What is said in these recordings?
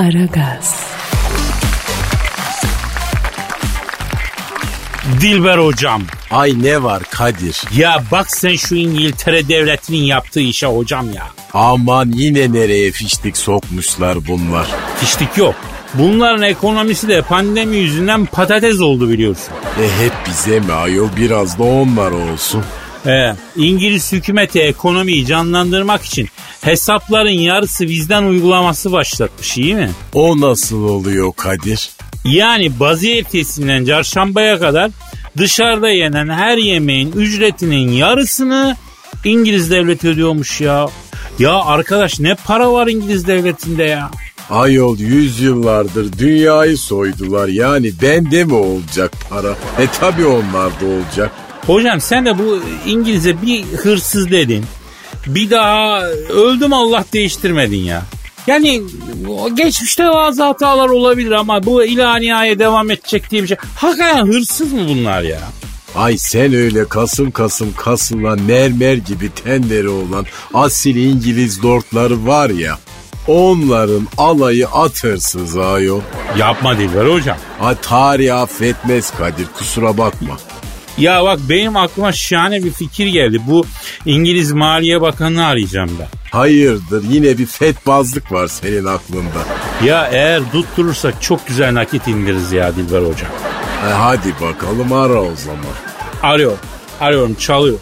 Aragaz. Dilber hocam. Ay ne var Kadir? Ya bak sen şu İngiltere devletinin yaptığı işe hocam ya. Aman yine nereye fiştik sokmuşlar bunlar. Fiştik yok. Bunların ekonomisi de pandemi yüzünden patates oldu biliyorsun. E hep bize mi ayol biraz da onlar olsun. Ee, İngiliz hükümeti ekonomiyi canlandırmak için hesapların yarısı vizden uygulaması başlatmış iyi mi? O nasıl oluyor Kadir? Yani bazı ertesinden çarşambaya kadar dışarıda yenen her yemeğin ücretinin yarısını İngiliz devleti ödüyormuş ya. Ya arkadaş ne para var İngiliz devletinde ya? Ayol yüzyıllardır dünyayı soydular yani bende mi olacak para? E tabi onlarda olacak. Hocam sen de bu İngiliz'e bir hırsız dedin. Bir daha öldüm Allah değiştirmedin ya. Yani geçmişte bazı hatalar olabilir ama bu ilaniye devam edecek diye bir şey. Hakikaten hırsız mı bunlar ya? Ay sen öyle kasım kasım kasılan mermer gibi tenleri olan asil İngiliz lordları var ya. Onların alayı at hırsız ayol. Yapma Dilber hocam. Ha tarih affetmez Kadir kusura bakma. Ya bak benim aklıma şahane bir fikir geldi. Bu İngiliz Maliye Bakanı'nı arayacağım ben. Hayırdır yine bir fetbazlık var senin aklında. Ya eğer tutturursak çok güzel nakit indiririz ya Dilber hocam. E hadi bakalım ara o zaman. Arıyor. Arıyorum çalıyor.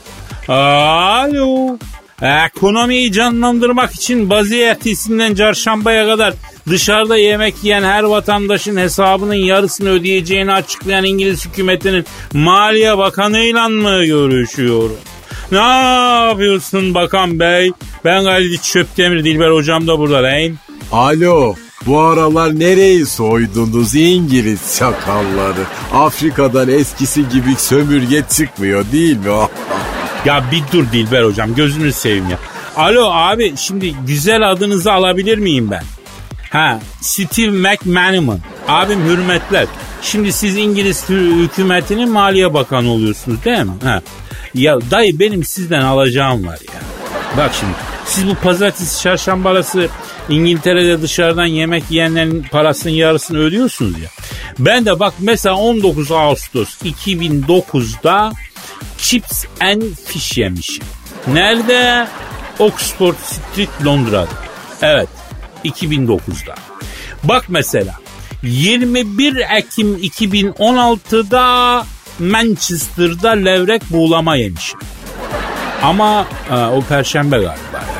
Alo. Ekonomiyi canlandırmak için Baziye ertesinden çarşambaya kadar dışarıda yemek yiyen her vatandaşın hesabının yarısını ödeyeceğini açıklayan İngiliz hükümetinin Maliye Bakanı'yla mı görüşüyorum? Ne yapıyorsun bakan bey? Ben Galidi Çöptemir Dilber hocam da burada lan. Alo bu aralar nereyi soydunuz İngiliz çakalları? Afrika'dan eskisi gibi sömürge çıkmıyor değil mi? Ya bir dur Dilber hocam gözünü seveyim ya. Alo abi şimdi güzel adınızı alabilir miyim ben? Ha Steve McManaman. Abim hürmetler. Şimdi siz İngiliz hükümetinin maliye bakanı oluyorsunuz değil mi? Ha. Ya dayı benim sizden alacağım var ya. Bak şimdi siz bu pazartesi çarşamba İngiltere'de dışarıdan yemek yiyenlerin parasının yarısını ödüyorsunuz ya. Ben de bak mesela 19 Ağustos 2009'da Chips and Fish yemişim. Nerede? Oxford Street Londra'da. Evet 2009'da. Bak mesela 21 Ekim 2016'da Manchester'da levrek buğulama yemişim. Ama e, o perşembe galiba ya.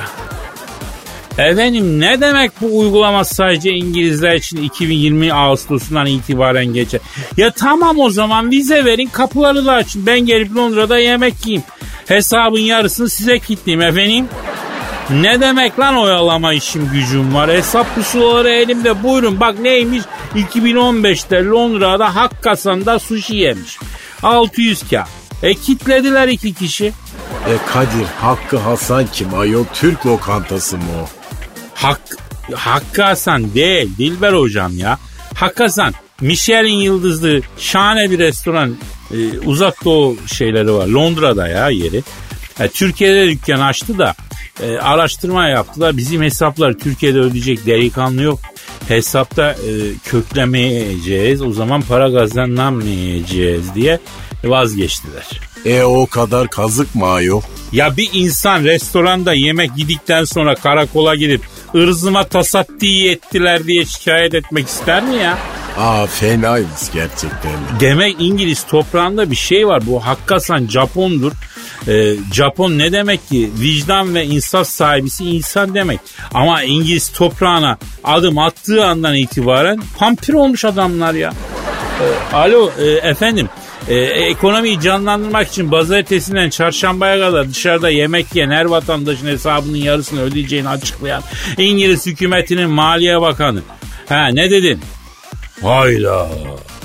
Efendim ne demek bu uygulama sadece İngilizler için 2020 Ağustos'undan itibaren geçer? Ya tamam o zaman vize verin kapıları da açın. Ben gelip Londra'da yemek yiyeyim. Hesabın yarısını size kitleyeyim efendim. Ne demek lan oyalama işim gücüm var. Hesap pusulaları elimde buyurun. Bak neymiş 2015'te Londra'da Hakkasan'da sushi yemiş. 600 kağıt. E kitlediler iki kişi. E Kadir Hakkı Hasan kim ayol Türk lokantası mı o? Hak, Hakkı Hasan değil Dilber hocam ya. Hakkı Hasan Michelin yıldızlı şahane bir restoran e, uzak doğu şeyleri var. Londra'da ya yeri. E, Türkiye'de dükkan açtı da e, araştırma yaptılar. Bizim hesaplar Türkiye'de ödeyecek delikanlı yok. Hesapta e, köklemeyeceğiz. O zaman para kazanamayacağız diye vazgeçtiler. E o kadar kazık mı ayol? Ya bir insan restoranda yemek yedikten sonra karakola gidip ırzıma tasattiği ettiler diye şikayet etmek ister mi ya? Aa fenaymış gerçekten. Demek İngiliz toprağında bir şey var. Bu Hakkasan Japondur. Ee, Japon ne demek ki? Vicdan ve insaf sahibisi insan demek. Ama İngiliz toprağına adım attığı andan itibaren vampir olmuş adamlar ya. Ee, alo e, efendim. Ee, ekonomiyi canlandırmak için pazartesinden çarşambaya kadar dışarıda yemek yiyen her vatandaşın hesabının yarısını ödeyeceğini açıklayan İngiliz hükümetinin Maliye Bakanı. Ha ne dedin? Hayda.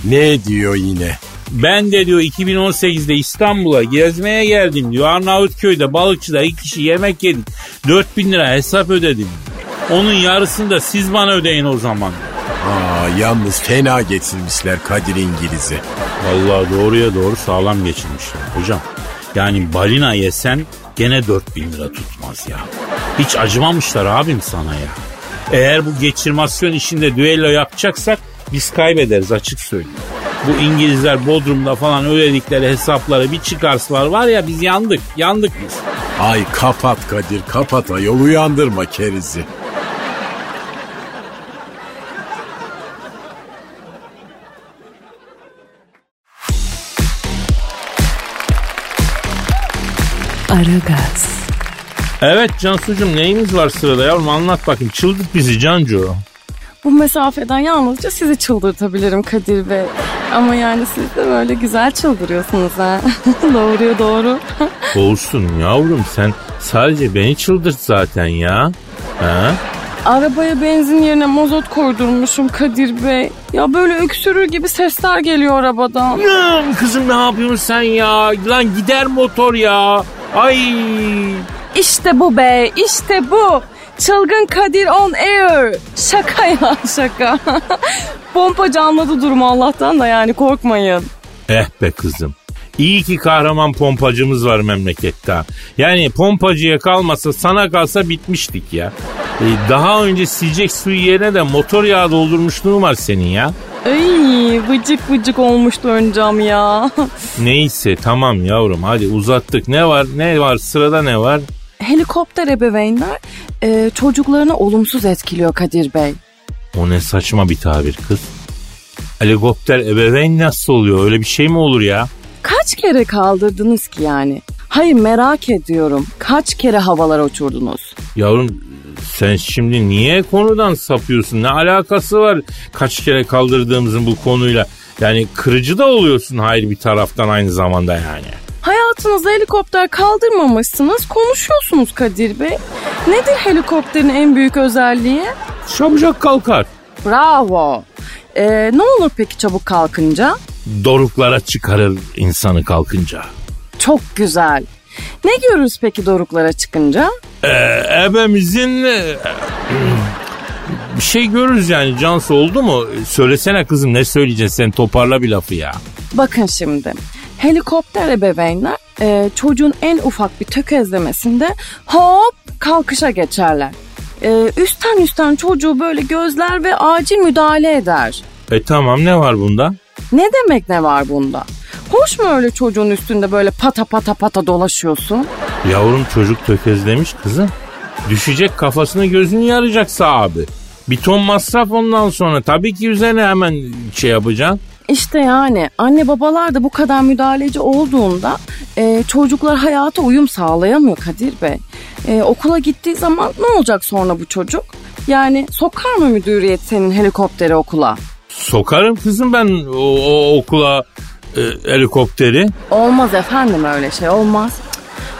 Ne diyor yine? Ben de diyor 2018'de İstanbul'a gezmeye geldim diyor. Arnavutköy'de balıkçıda iki kişi yemek yedik. 4000 lira hesap ödedim. Onun yarısını da siz bana ödeyin o zaman. Aa, yalnız fena getirmişler Kadir İngiliz'i. Vallahi doğruya doğru sağlam geçirmişler hocam. Yani balina yesen gene 4000 lira tutmaz ya. Hiç acımamışlar abim sana ya. Eğer bu geçirmasyon işinde düello yapacaksak biz kaybederiz açık söyleyeyim. Bu İngilizler Bodrum'da falan ödedikleri hesapları bir çıkarsalar var ya biz yandık. Yandık biz. Ay kapat Kadir kapat ayol uyandırma kerizi. Aragaz, Evet Cansucuğum neyimiz var sırada yavrum anlat bakayım. Çıldırt bizi Cancu. Bu mesafeden yalnızca sizi çıldırtabilirim Kadir Bey. Ama yani siz de böyle güzel çıldırıyorsunuz ha. Doğruya doğru. Olsun yavrum sen sadece beni çıldırt zaten ya. Ha? Arabaya benzin yerine mazot koydurmuşum Kadir Bey. Ya böyle öksürür gibi sesler geliyor arabadan. Lan kızım ne yapıyorsun sen ya? Lan gider motor ya. Ay. İşte bu be, işte bu. Çılgın Kadir on air. Şaka ya şaka. Pompacı anladı durumu Allah'tan da yani korkmayın. Eh be kızım. İyi ki kahraman pompacımız var memlekette. Yani pompacıya kalmasa sana kalsa bitmiştik ya. Ee, daha önce silecek suyu yerine de motor yağı doldurmuşluğun var senin ya. Ay vıcık vıcık olmuştu ön cam ya. Neyse tamam yavrum hadi uzattık. Ne var ne var sırada ne var? Helikopter ebeveynler e, çocuklarını olumsuz etkiliyor Kadir Bey. O ne saçma bir tabir kız. Helikopter ebeveyn nasıl oluyor öyle bir şey mi olur ya? Kaç kere kaldırdınız ki yani? Hayır merak ediyorum. Kaç kere havalara uçurdunuz? Yavrum sen şimdi niye konudan sapıyorsun? Ne alakası var kaç kere kaldırdığımızın bu konuyla? Yani kırıcı da oluyorsun hayır bir taraftan aynı zamanda yani. Hayatınızda helikopter kaldırmamışsınız, konuşuyorsunuz Kadir Bey. Nedir helikopterin en büyük özelliği? Çabucak kalkar. Bravo. Ee, ne olur peki çabuk kalkınca? Doruklara çıkarır insanı kalkınca. Çok güzel. Ne görürüz peki doruklara çıkınca? Ee, ebemizin e, bir şey görürüz yani Cansu oldu mu? Söylesene kızım ne söyleyeceksin sen toparla bir lafı ya. Bakın şimdi. Helikopter ebeveynler e, çocuğun en ufak bir tökezlemesinde hop kalkışa geçerler. E, üstten üstten çocuğu böyle gözler ve acil müdahale eder. E tamam ne var bunda? Ne demek ne var bunda? Hoş mu öyle çocuğun üstünde böyle pata pata pata dolaşıyorsun? Yavrum çocuk tökezlemiş kızım. Düşecek kafasını gözünü yarayacaksa abi. Bir ton masraf ondan sonra. Tabii ki üzerine hemen şey yapacaksın. İşte yani anne babalar da bu kadar müdahaleci olduğunda e, çocuklar hayata uyum sağlayamıyor Kadir Bey. E, okula gittiği zaman ne olacak sonra bu çocuk? Yani sokar mı müdüriyet senin helikopteri okula? Sokarım kızım ben o, o okula e, helikopteri. Olmaz efendim öyle şey olmaz.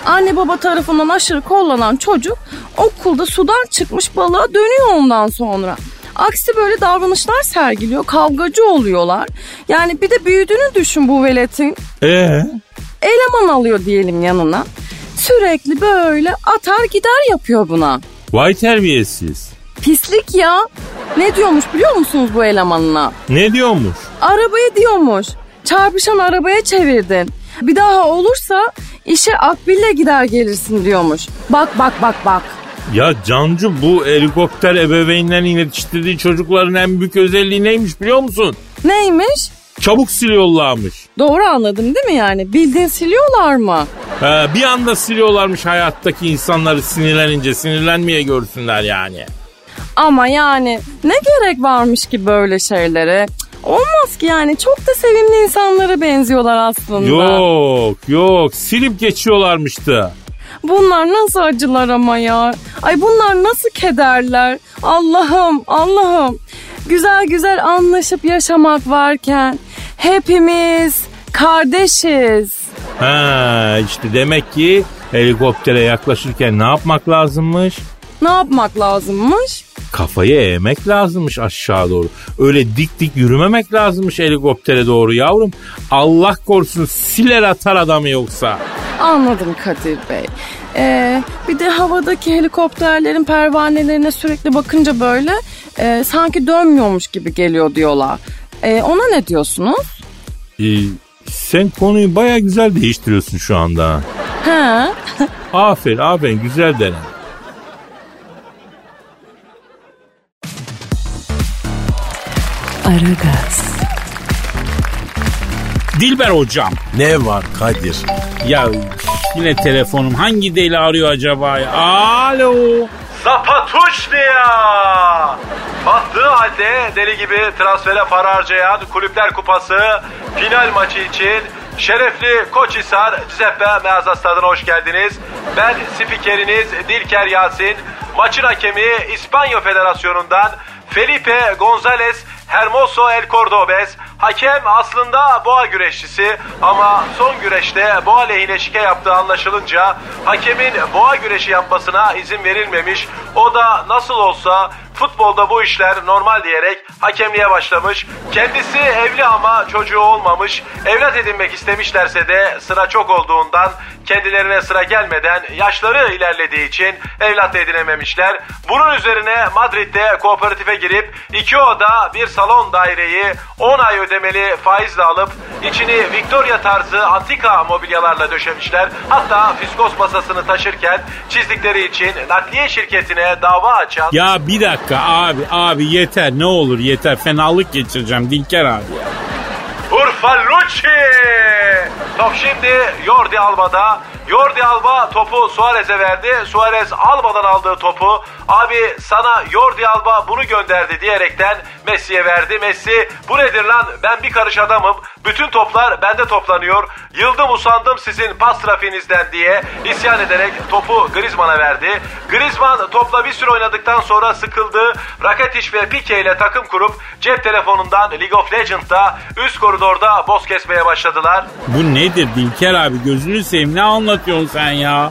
Anne baba tarafından aşırı kollanan çocuk okulda sudan çıkmış balığa dönüyor ondan sonra. Aksi böyle davranışlar sergiliyor, kavgacı oluyorlar. Yani bir de büyüdüğünü düşün bu veletin. Ee? Eleman alıyor diyelim yanına. Sürekli böyle atar gider yapıyor buna. Vay terbiyesiz. Pislik ya. Ne diyormuş biliyor musunuz bu elemanına? Ne diyormuş? Arabaya diyormuş. Çarpışan arabaya çevirdin. Bir daha olursa işe akbille gider gelirsin diyormuş. Bak bak bak bak. Ya Cancu bu helikopter ebeveynlerin yetiştirdiği çocukların en büyük özelliği neymiş biliyor musun? Neymiş? Çabuk siliyorlarmış. Doğru anladım değil mi yani? Bildiğin siliyorlar mı? Ee, bir anda siliyorlarmış hayattaki insanları sinirlenince sinirlenmeye görsünler yani. Ama yani ne gerek varmış ki böyle şeylere? Olmaz ki yani çok da sevimli insanlara benziyorlar aslında. Yok yok silip geçiyorlarmıştı. Bunlar nasıl acılar ama ya. Ay bunlar nasıl kederler. Allah'ım Allah'ım. Güzel güzel anlaşıp yaşamak varken hepimiz kardeşiz. Ha işte demek ki helikoptere yaklaşırken ne yapmak lazımmış? Ne yapmak lazımmış? Kafayı eğmek lazımmış aşağı doğru. Öyle dik dik yürümemek lazımmış helikoptere doğru yavrum. Allah korusun siler atar adamı yoksa. Anladım Kadir Bey. Ee, bir de havadaki helikopterlerin pervanelerine sürekli bakınca böyle e, sanki dönmüyormuş gibi geliyor diyorlar. Ee, ona ne diyorsunuz? Ee, sen konuyu baya güzel değiştiriyorsun şu anda. He? Aferin aferin güzel denen. Aragaz, Dilber hocam. Ne var Kadir? Ya yine telefonum hangi deli arıyor acaba ya? Alo. Zapatuşnia! Battığı halde deli gibi transfere para harcayan Kulüpler Kupası final maçı için şerefli Koçhisar Giuseppe Meazza Stadı'na hoş geldiniz. Ben spikeriniz Dilker Yasin. Maçın hakemi İspanya Federasyonu'ndan Felipe González Hermoso El Cordobes. Hakem aslında boğa güreşçisi ama son güreşte boğa lehine şike yaptığı anlaşılınca hakemin boğa güreşi yapmasına izin verilmemiş. O da nasıl olsa futbolda bu işler normal diyerek hakemliğe başlamış. Kendisi evli ama çocuğu olmamış. Evlat edinmek istemişlerse de sıra çok olduğundan kendilerine sıra gelmeden yaşları ilerlediği için evlat edinememişler. Bunun üzerine Madrid'de kooperatife girip iki oda bir salon daireyi 10 ay ödemeli faizle alıp içini Victoria tarzı antika mobilyalarla döşemişler. Hatta fiskos masasını taşırken çizdikleri için nakliye şirketine dava açan... Ya bir dakika abi abi yeter ne olur yeter fenalık geçireceğim Dilker abi ya. Urfalucci! Top şimdi Jordi Alba'da. Jordi Alba topu Suarez'e verdi. Suarez Alba'dan aldığı topu abi sana Jordi Alba bunu gönderdi diyerekten Messi'ye verdi. Messi bu nedir lan ben bir karış adamım. Bütün toplar bende toplanıyor. Yıldım usandım sizin pas trafiğinizden diye isyan ederek topu Griezmann'a verdi. Griezmann topla bir süre oynadıktan sonra sıkıldı. Rakitic ve Pique ile takım kurup cep telefonundan League of Legends'da üst koridorda boz kesmeye başladılar. Bu nedir Dilker abi gözünü seveyim ne anlatıyorsun sen ya?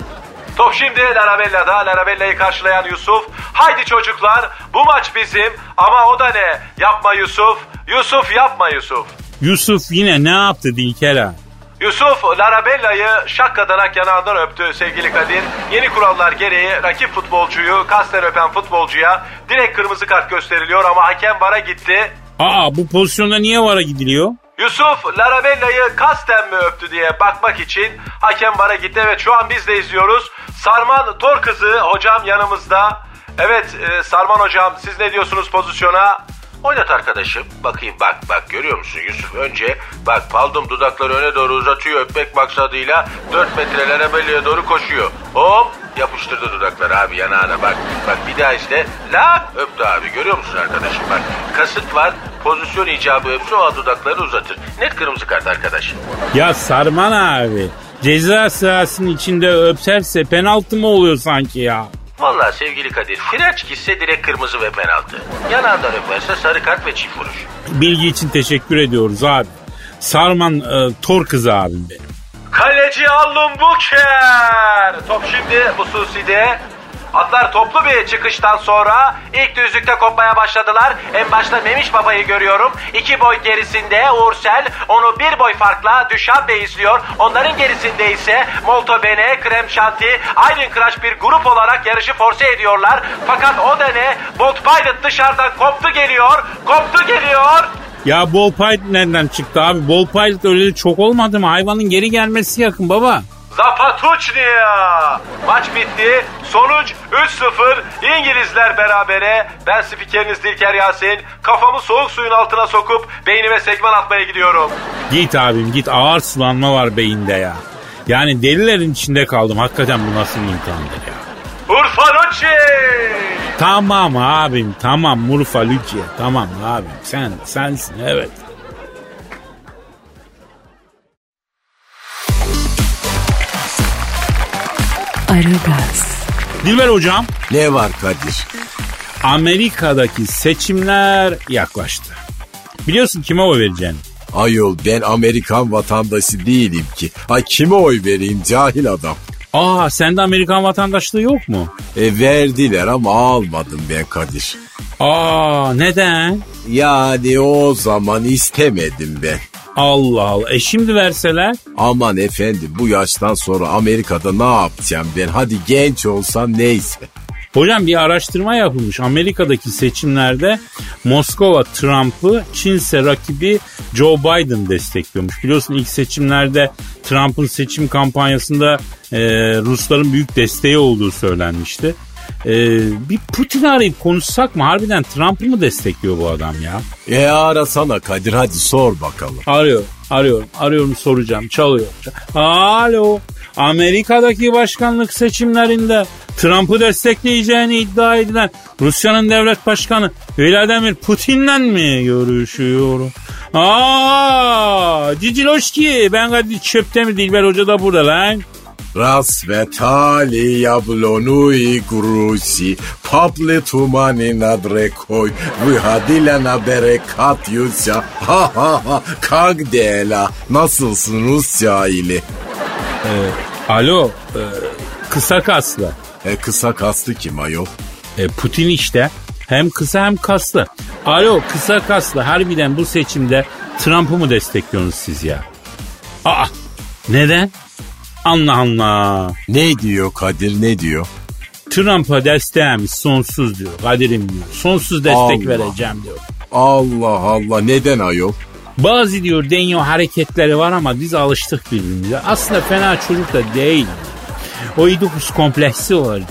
Top şimdi Larabella'da. Larabella'yı karşılayan Yusuf. Haydi çocuklar bu maç bizim ama o da ne? Yapma Yusuf. Yusuf yapma Yusuf. Yusuf yine ne yaptı Dilker abi? Yusuf Larabella'yı şakkadanak yanağından öptü sevgili Kadir. Yeni kurallar gereği rakip futbolcuyu kasten öpen futbolcuya direkt kırmızı kart gösteriliyor ama hakem vara gitti. Aa bu pozisyonda niye vara gidiliyor? Yusuf Larabella'yı kasten mi öptü diye bakmak için hakem vara gitti. Evet şu an biz de izliyoruz. Sarman Tor kızı hocam yanımızda. Evet e, Sarman hocam siz ne diyorsunuz pozisyona? Oynat arkadaşım. Bakayım bak bak görüyor musun Yusuf? Önce bak paldum dudakları öne doğru uzatıyor öpmek maksadıyla 4 metre Larabella'ya doğru koşuyor. Hop yapıştırdı dudakları abi yanağına bak. Bak bir daha işte la öptü abi görüyor musun arkadaşım bak. Kasıt var pozisyon icabı öpse o dudakları uzatır. Net kırmızı kart arkadaş. Ya Sarman abi ceza sahasının içinde öpserse penaltı mı oluyor sanki ya? Vallahi sevgili Kadir French gitse direkt kırmızı ve penaltı. Yanağından öperse sarı kart ve çift vuruş. Bilgi için teşekkür ediyoruz abi. Sarman e, Tor kızı abim benim. Kaleci Allum Buker. Top şimdi bu Susi'de. Atlar toplu bir çıkıştan sonra ilk düzlükte kopmaya başladılar. En başta Memiş Baba'yı görüyorum. İki boy gerisinde Ursel onu bir boy farkla Düşan Bey izliyor. Onların gerisinde ise Molto Bene, Krem Şanti, Iron Crush bir grup olarak yarışı force ediyorlar. Fakat o da ne? Bolt Pilot dışarıdan koptu geliyor. Koptu geliyor. Ya Ball Pilot nereden çıktı abi? Ball Pilot öyle çok olmadı mı? Hayvanın geri gelmesi yakın baba. Zapatuchnia. Maç bitti. Sonuç 3-0. İngilizler berabere. Ben spikeriniz Dilker Yasin. Kafamı soğuk suyun altına sokup beynime sekman atmaya gidiyorum. Git abim git ağır sulanma var beyinde ya. Yani delilerin içinde kaldım. Hakikaten bu nasıl imtihandır ya. Urfanucci. Tamam abim tamam Murfa Lucia tamam abim sen sensin evet. Aragaz, Dilber hocam Ne var Kadir? Amerika'daki seçimler yaklaştı. Biliyorsun kime oy vereceğini. Ayol ben Amerikan vatandaşı değilim ki. Ha kime oy vereyim cahil adam. Aa sende Amerikan vatandaşlığı yok mu? E verdiler ama almadım ben Kadir. Aa neden? Yani o zaman istemedim ben. Allah Allah. E şimdi verseler? Aman efendim bu yaştan sonra Amerika'da ne yapacağım ben? Hadi genç olsam neyse. Hocam bir araştırma yapılmış. Amerika'daki seçimlerde Moskova Trump'ı, Çin ise rakibi Joe Biden destekliyormuş. Biliyorsun ilk seçimlerde Trump'ın seçim kampanyasında e, Rusların büyük desteği olduğu söylenmişti. Ee, bir Putin arayıp konuşsak mı? Harbiden Trump'ı mı destekliyor bu adam ya? E arasana Kadir hadi sor bakalım. Arıyor, arıyorum, arıyorum soracağım, çalıyor. Alo, Amerika'daki başkanlık seçimlerinde Trump'ı destekleyeceğini iddia edilen Rusya'nın devlet başkanı Vladimir Putin'le mi görüşüyorum? Aa, Ciciloşki, ben Kadir Çöptemir Dilber Hoca da burada lan. Rasvetali yablonui grusi, paple tumani nadrekoj, vyhadila na berekat yusya, ha ha ha, kagdela, nasılsın Rusya ile? Alo, e, kısa kaslı. E kısa kastı kim ayol? E, Putin işte. Hem kısa hem kaslı. Alo kısa kaslı harbiden bu seçimde Trump'ı mı destekliyorsunuz siz ya? Aa neden? Allah Allah. Ne diyor Kadir ne diyor? Trump'a desteğimiz sonsuz diyor. Kadir'im diyor. Sonsuz destek Allah. vereceğim diyor. Allah Allah neden ayol? Bazı diyor denyo hareketleri var ama biz alıştık birbirimize. Aslında fena çocuk da değil. O İdopus kompleksi var diyor.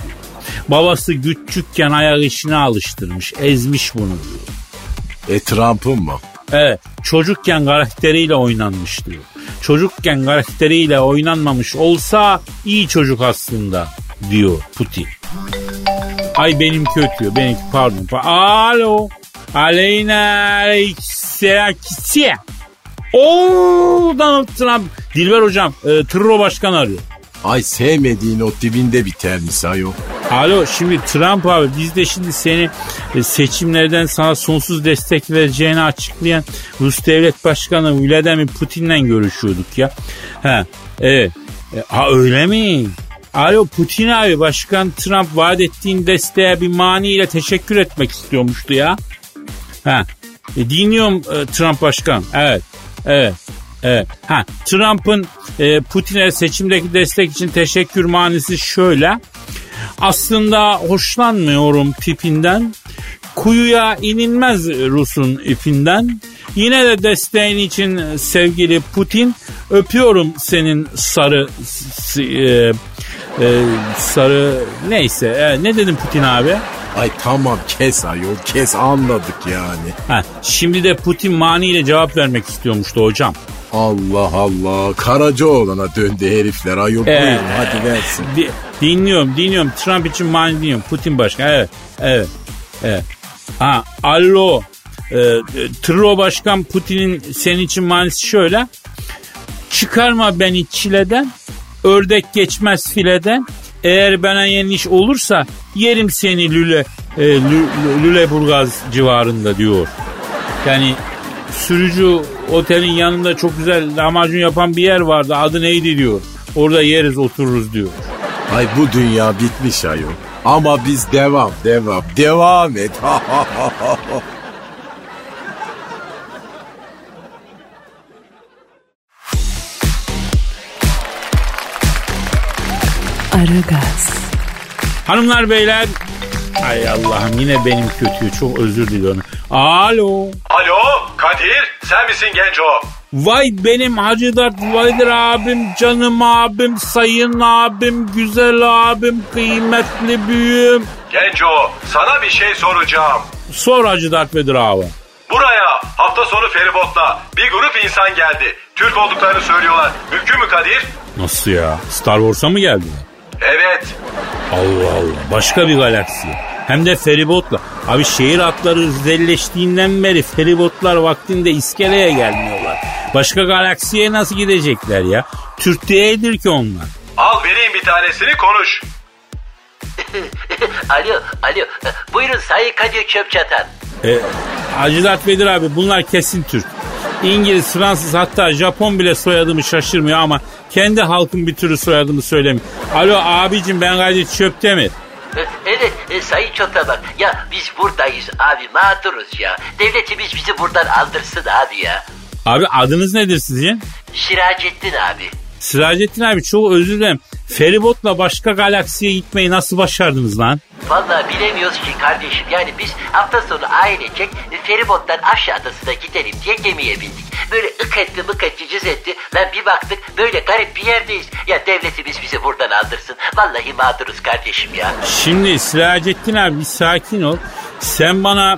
Babası küçükken ayak işine alıştırmış, ezmiş bunu diyor. E Trump'ın mı? Evet çocukken karakteriyle oynanmış diyor. Çocukken karakteriyle oynanmamış olsa iyi çocuk aslında diyor Putin. Ay benim kötü benimki pardon. Pa- Alo. Aleyna Seyakitsiye. Oo Donald Trump. Dilber hocam e, Truro Başkan arıyor. Ay sevmediğin o dibinde biter mi ayol? Alo şimdi Trump abi biz de şimdi seni e, seçimlerden sana sonsuz destek vereceğini açıklayan Rus devlet başkanı Vladimir Putin'le görüşüyorduk ya. Ha evet. E, ha öyle mi? Alo Putin abi başkan Trump vaat ettiğin desteğe bir maniyle teşekkür etmek istiyormuştu ya. Ha e, dinliyorum e, Trump başkan. Evet. Evet. Evet. Ha Trump'ın e, Putin'e seçimdeki destek için teşekkür manisi şöyle. Aslında hoşlanmıyorum tipinden. Kuyuya inilmez Rus'un ipinden. Yine de desteğin için sevgili Putin öpüyorum senin sarı e, e, sarı neyse E, ne dedim Putin abi? Ay tamam kes ayol kes anladık yani. Ha, şimdi de Putin maniyle cevap vermek istiyormuştu hocam. Allah Allah Karacaoğlan'a döndü herifler ayol Ee, buyurun hadi versin. Di- dinliyorum dinliyorum Trump için mani dinliyorum Putin başkan evet evet evet. Ha alo e, e, Tro başkan Putin'in senin için manisi şöyle çıkarma beni çileden ördek geçmez fileden eğer bana yeniş olursa yerim seni Lüle e, Lü- Lü- Lüleburgaz civarında diyor. Yani sürücü otelin yanında çok güzel lahmacun yapan bir yer vardı adı neydi diyor. Orada yeriz otururuz diyor. Ay bu dünya bitmiş ayol. Ama biz devam devam devam et. Aragaz, Hanımlar beyler Ay Allah'ım yine benim kötü çok özür diliyorum. Alo. Alo Kadir sen misin genco? Vay benim Hacı Dert Vaydır abim, canım abim, sayın abim, güzel abim, kıymetli büyüğüm. Genco sana bir şey soracağım. Sor Hacı Dert Vedir abi. Buraya hafta sonu feribotla bir grup insan geldi. Türk olduklarını söylüyorlar. Mümkün mü Kadir? Nasıl ya? Star Wars'a mı geldiler? Evet. Allah Allah. Başka bir galaksi. Hem de feribotla. Abi şehir hatları özelleştiğinden beri feribotlar vaktinde iskeleye gelmiyorlar. Başka galaksiye nasıl gidecekler ya? Türk değildir ki onlar. Al vereyim bir tanesini konuş. alo, alo. Buyurun Sayın Kadir Çöpçatan. E, Hacı Dert Vedir abi bunlar kesin Türk. İngiliz, Fransız hatta Japon bile soyadımı şaşırmıyor ama kendi halkım bir türlü soyadımı söylemiyor. Alo abicim ben Kadir Çöptemir. E, Evet, e, Sayın Çöpçatan. Ya biz buradayız abi, mağduruz ya. Devletimiz bizi buradan aldırsın abi ya. Abi adınız nedir sizin? Şiracettin abi. Siracettin abi çok özür dilerim. Feribotla başka galaksiye gitmeyi nasıl başardınız lan? Vallahi bilemiyoruz ki kardeşim. Yani biz hafta sonu ailecek feribottan aşağı adasına gidelim diye gemiye bindik. Böyle ık etti mık etti cız etti. Lan bir baktık böyle garip bir yerdeyiz. Ya devletimiz bizi buradan aldırsın. Vallahi mağduruz kardeşim ya. Şimdi Siracettin abi bir sakin ol. Sen bana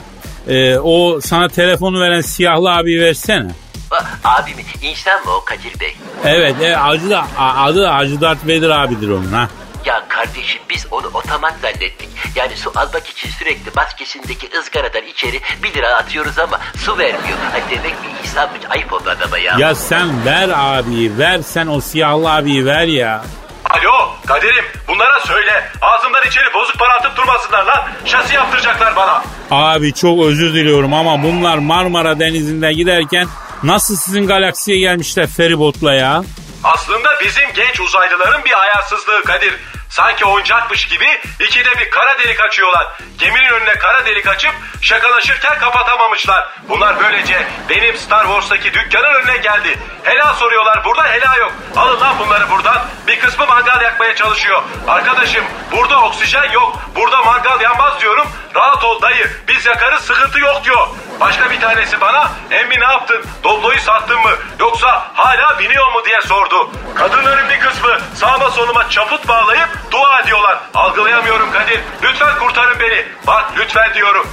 e, o sana telefonu veren siyahlı abi versene. A- Abi mi? İnsan mı o Kadir Bey? Evet, evet adı, da, adı Hacı Dert Vedir abidir onun ha. Ya kardeşim biz onu otomat zannettik. Yani su almak için sürekli maskesindeki ızgaradan içeri bir lira atıyoruz ama su vermiyor. Ay demek bir insanmış. Ayıp oldu adama ya. Ya sen ver abiyi ver sen o siyahlı abiyi ver ya. Alo Kadir'im bunlara söyle. Ağzımdan içeri bozuk para atıp durmasınlar lan. Şasi yaptıracaklar bana. Abi çok özür diliyorum ama bunlar Marmara Denizi'nde giderken nasıl sizin galaksiye gelmişler feribotla ya? Aslında bizim genç uzaylıların bir ayarsızlığı Kadir. Sanki oyuncakmış gibi ikide bir kara delik açıyorlar. Geminin önüne kara delik açıp şakalaşırken kapatamamışlar. Bunlar böylece benim Star Wars'taki dükkanın önüne geldi. Hela soruyorlar burada hela yok. Alın lan bunları buradan. Bir kısmı mangal yakmaya çalışıyor. Arkadaşım burada oksijen yok. Burada mangal yanmaz diyorum. Rahat ol dayı. Biz yakarız sıkıntı yok diyor. Başka bir tanesi bana emmi ne yaptın? Dobloyu sattın mı? Yoksa hala biniyor mu diye sordu. Kadınların bir kısmı sağıma soluma çaput bağlayıp dua ediyorlar. Algılayamıyorum Kadir. Lütfen kurtarın beni. Bak lütfen diyorum.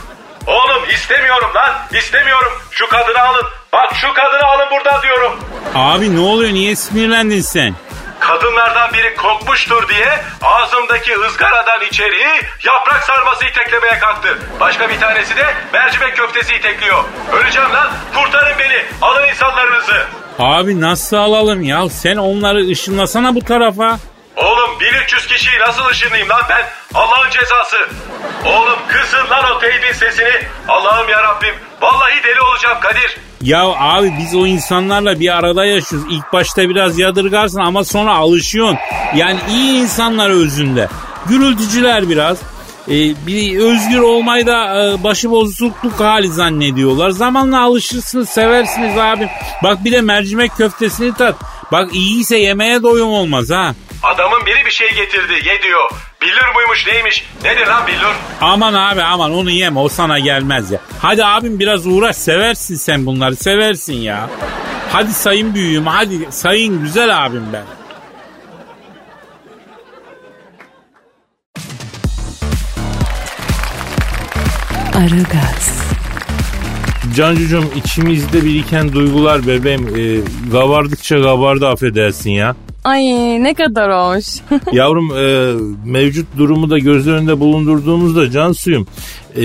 Oğlum istemiyorum lan. istemiyorum. Şu kadını alın. Bak şu kadını alın buradan diyorum. Abi ne oluyor niye sinirlendin sen? Kadınlardan biri kokmuştur diye ağzımdaki ızgaradan içeri yaprak sarması iteklemeye kalktı. Başka bir tanesi de mercimek köftesi itekliyor. Öleceğim lan kurtarın beni alın insanlarınızı. Abi nasıl alalım ya sen onları ışınlasana bu tarafa. Oğlum 1300 kişiyi nasıl ışınlayayım lan ben? Allah'ın cezası. Oğlum kısın lan o teybin sesini. Allah'ım ya Rabbim. Vallahi deli olacağım Kadir. Ya abi biz o insanlarla bir arada yaşıyoruz. İlk başta biraz yadırgarsın ama sonra alışıyorsun. Yani iyi insanlar özünde. Gürültücüler biraz. Ee, bir özgür olmayı da e, başıbozukluk hali zannediyorlar. Zamanla alışırsınız, seversiniz abi. Bak bir de mercimek köftesini tat. Bak iyiyse yemeğe doyum olmaz ha. Adamın biri bir şey getirdi ye diyor. Billur muymuş neymiş? Nedir lan billur? Aman abi aman onu yeme o sana gelmez ya. Hadi abim biraz uğraş seversin sen bunları seversin ya. Hadi sayın büyüğüm hadi sayın güzel abim ben. Aragaz, Cancucuğum içimizde biriken duygular bebeğim e, kabardıkça kabardı affedersin ya. Ay ne kadar hoş. Yavrum e, mevcut durumu da göz önünde bulundurduğumuzda can suyum e,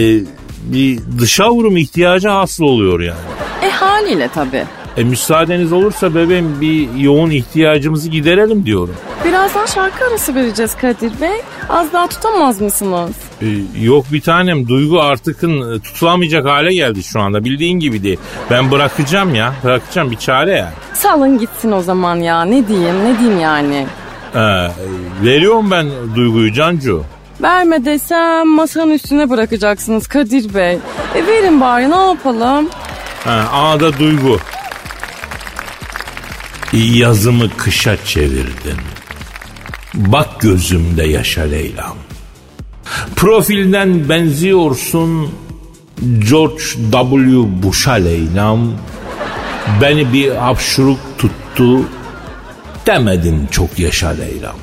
bir dışa vurum ihtiyacı hasıl oluyor yani. e haliyle tabii. E, müsaadeniz olursa bebeğim bir yoğun ihtiyacımızı giderelim diyorum. Birazdan şarkı arası vereceğiz Kadir Bey. Az daha tutamaz mısınız? E, yok bir tanem duygu artıkın e, tutulamayacak hale geldi şu anda bildiğin gibi değil. Ben bırakacağım ya bırakacağım bir çare ya. Salın gitsin o zaman ya. Ne diyeyim ne diyeyim yani. E, veriyorum ben duyguyu Cancu. Verme desem masanın üstüne bırakacaksınız Kadir Bey. E verin bari ne yapalım? Ha, A'da duygu. Yazımı kışa çevirdin. Bak gözümde yaşa Leyla'm. Profilden benziyorsun George W. Bush'a Leyla'm. Beni bir hapşuruk tuttu. Demedin çok yaşa Leyla'm.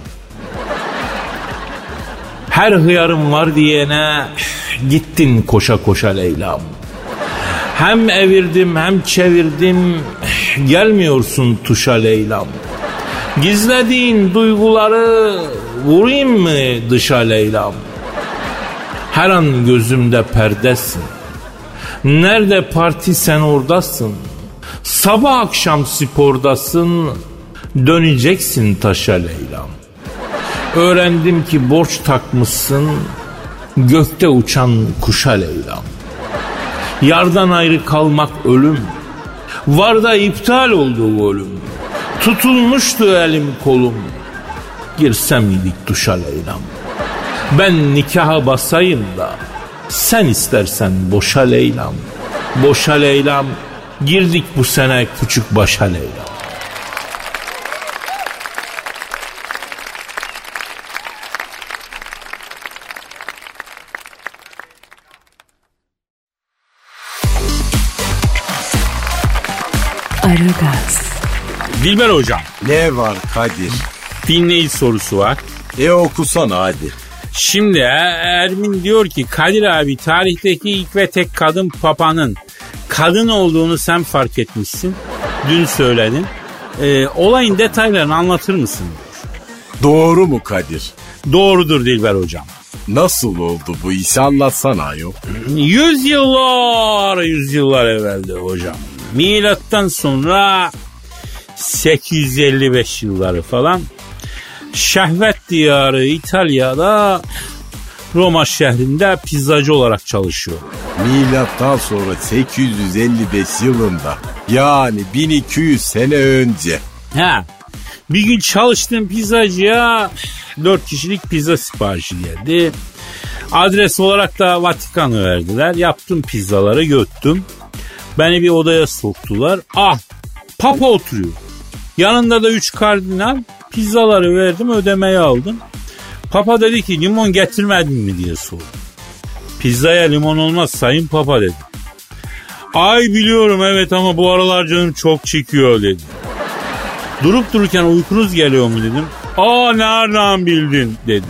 Her hıyarım var diyene gittin koşa koşa Leyla'm. Hem evirdim hem çevirdim gelmiyorsun tuşa Leyla'm. Gizlediğin duyguları vurayım mı dışa Leyla'm? Her an gözümde perdesin. Nerede parti sen oradasın. Sabah akşam spordasın. Döneceksin taşa Leyla'm. Öğrendim ki borç takmışsın. Gökte uçan kuşa Leyla'm. Yardan ayrı kalmak ölüm. Var da iptal oldu golüm. Tutulmuştu elim kolum. Girsem idik duşa Leyla'm. Ben nikaha basayım da sen istersen boşa Leyla'm. Boşa Leyla'm. Girdik bu sene küçük başa Leyla'm. Dilber hocam Ne var Kadir? dinleyici sorusu var. E okusana hadi. Şimdi Er- Ermin diyor ki Kadir abi tarihteki ilk ve tek kadın papanın kadın olduğunu sen fark etmişsin. Dün söyledin. Ee, olayın detaylarını anlatır mısın? Doğru mu Kadir? Doğrudur Dilber hocam. Nasıl oldu bu işi anlatsana yok. Yüzyıllar, yüzyıllar evvelde hocam. Milattan sonra 855 yılları falan şehvet diyarı İtalya'da Roma şehrinde pizzacı olarak çalışıyor. Milattan sonra 855 yılında yani 1200 sene önce. Ha. Bir gün çalıştığım pizzacıya 4 kişilik pizza siparişi geldi. Adres olarak da Vatikan'ı verdiler. Yaptım pizzaları göttüm. Beni bir odaya soktular. Ah papa oturuyor. Yanında da 3 kardinal. Pizzaları verdim ödemeyi aldım. Papa dedi ki limon getirmedin mi diye sordu. Pizzaya limon olmaz sayın papa dedi. Ay biliyorum evet ama bu aralar canım çok çekiyor dedi. Durup dururken uykunuz geliyor mu dedim. Aa nereden bildin dedi.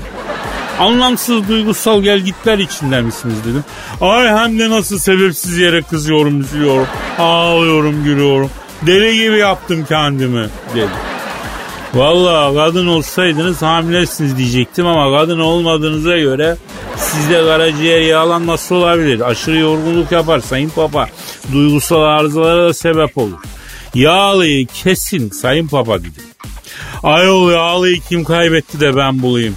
Anlamsız duygusal gelgitler içinde misiniz dedim. Ay hem de nasıl sebepsiz yere kızıyorum, üzülüyorum, ağlıyorum, gülüyorum. Deli gibi yaptım kendimi dedi. Vallahi kadın olsaydınız hamilesiniz diyecektim ama kadın olmadığınıza göre sizde karaciğer yağlanması olabilir. Aşırı yorgunluk yapar sayın papa. Duygusal arızalara da sebep olur. Yağlıyı kesin sayın papa dedi. Ayol yağlıyı kim kaybetti de ben bulayım.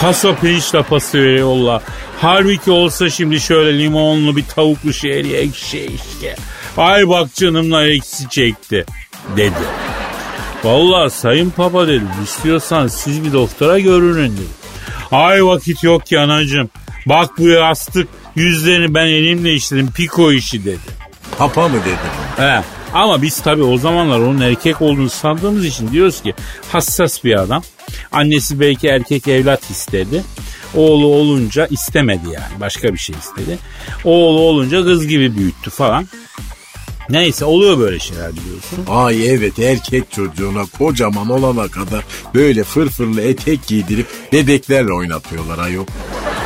Paso pirinçle pası yolla. Halbuki olsa şimdi şöyle limonlu bir tavuklu şehriye ekşi işte. Ay bak canımla eksi çekti dedi. Vallahi sayın papa dedim istiyorsan siz bir doktora görünün dedi. Ay vakit yok ki anacığım. Bak bu yastık yüzlerini ben elimle işledim piko işi dedi. Papa mı dedi? He. Ama biz tabii o zamanlar onun erkek olduğunu sandığımız için diyoruz ki hassas bir adam. Annesi belki erkek evlat istedi. Oğlu olunca istemedi yani başka bir şey istedi. Oğlu olunca kız gibi büyüttü falan. Neyse oluyor böyle şeyler biliyorsun. Ay evet erkek çocuğuna kocaman olana kadar böyle fırfırlı etek giydirip bebeklerle oynatıyorlar ayol.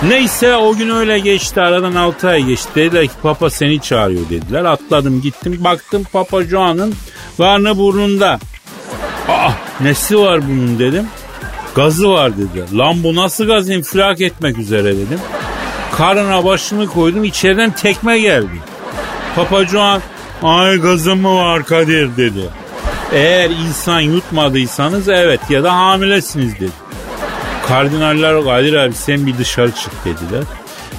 Neyse o gün öyle geçti aradan 6 ay geçti. Dediler ki papa seni çağırıyor dediler. Atladım gittim baktım papa Joan'ın karnı burnunda. Aa nesi var bunun dedim. Gazı var dediler. Lan bu nasıl gaz infilak etmek üzere dedim. Karnına başımı koydum içeriden tekme geldi. Papa Joan ay gazım mı var Kadir dedi. Eğer insan yutmadıysanız evet ya da hamilesiniz dedi. Kardinaller Kadir abi sen bir dışarı çık dediler.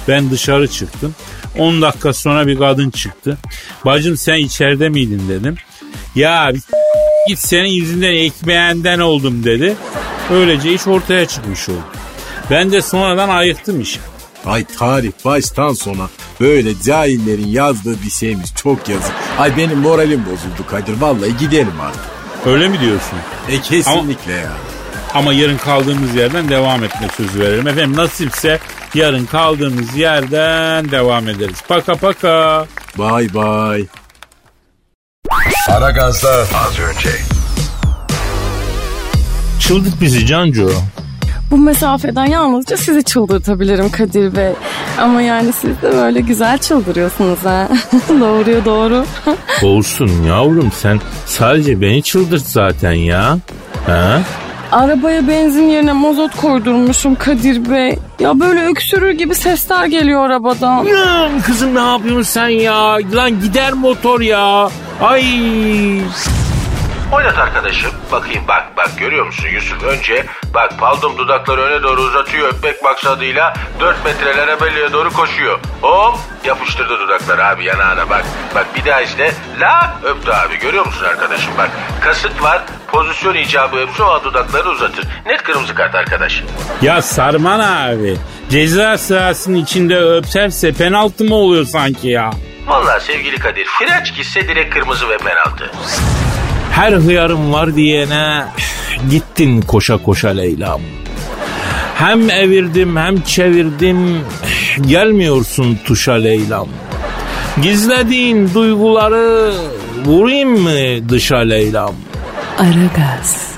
Ben dışarı çıktım. 10 dakika sonra bir kadın çıktı. Bacım sen içeride miydin dedim. Ya bir git senin yüzünden ekmeğinden oldum dedi. Öylece iş ortaya çıkmış oldu. Ben de sonradan ayıktım işi. Ay tarih baştan sona böyle cahillerin yazdığı bir şeymiş çok yazık. Ay benim moralim bozuldu Kadir vallahi gidelim artık. Öyle mi diyorsun? E kesinlikle ya. Ama yarın kaldığımız yerden devam etme sözü verelim. Efendim nasipse yarın kaldığımız yerden devam ederiz. Paka paka. Bay bay. Aragaz'da az önce. Çıldık bizi Cancu. Bu mesafeden yalnızca sizi çıldırtabilirim Kadir Bey. Ama yani siz de böyle güzel çıldırıyorsunuz ha. Doğruya doğru. Olsun yavrum sen sadece beni çıldırt zaten ya. Ha? Arabaya benzin yerine mazot koydurmuşum Kadir Bey. Ya böyle öksürür gibi sesler geliyor arabadan. Lan kızım ne yapıyorsun sen ya? Lan gider motor ya. Ay. Oynat arkadaşım. Bakayım bak bak görüyor musun Yusuf? Önce bak paldum dudakları öne doğru uzatıyor öpmek maksadıyla 4 metrelere belliye doğru koşuyor. Hop yapıştırdı dudakları abi yanağına bak. Bak bir daha işte la öptü abi görüyor musun arkadaşım bak. Kasıt var pozisyon icabı öpse o dudakları uzatır. Net kırmızı kart arkadaş. Ya Sarman abi. Ceza sahasının içinde öpserse penaltı mı oluyor sanki ya? Vallahi sevgili Kadir French gitse direkt kırmızı ve penaltı. Her hıyarım var diyene gittin koşa koşa Leyla'm. Hem evirdim hem çevirdim gelmiyorsun tuşa Leyla'm. Gizlediğin duyguları vurayım mı dışa Leyla'm? Aragaz.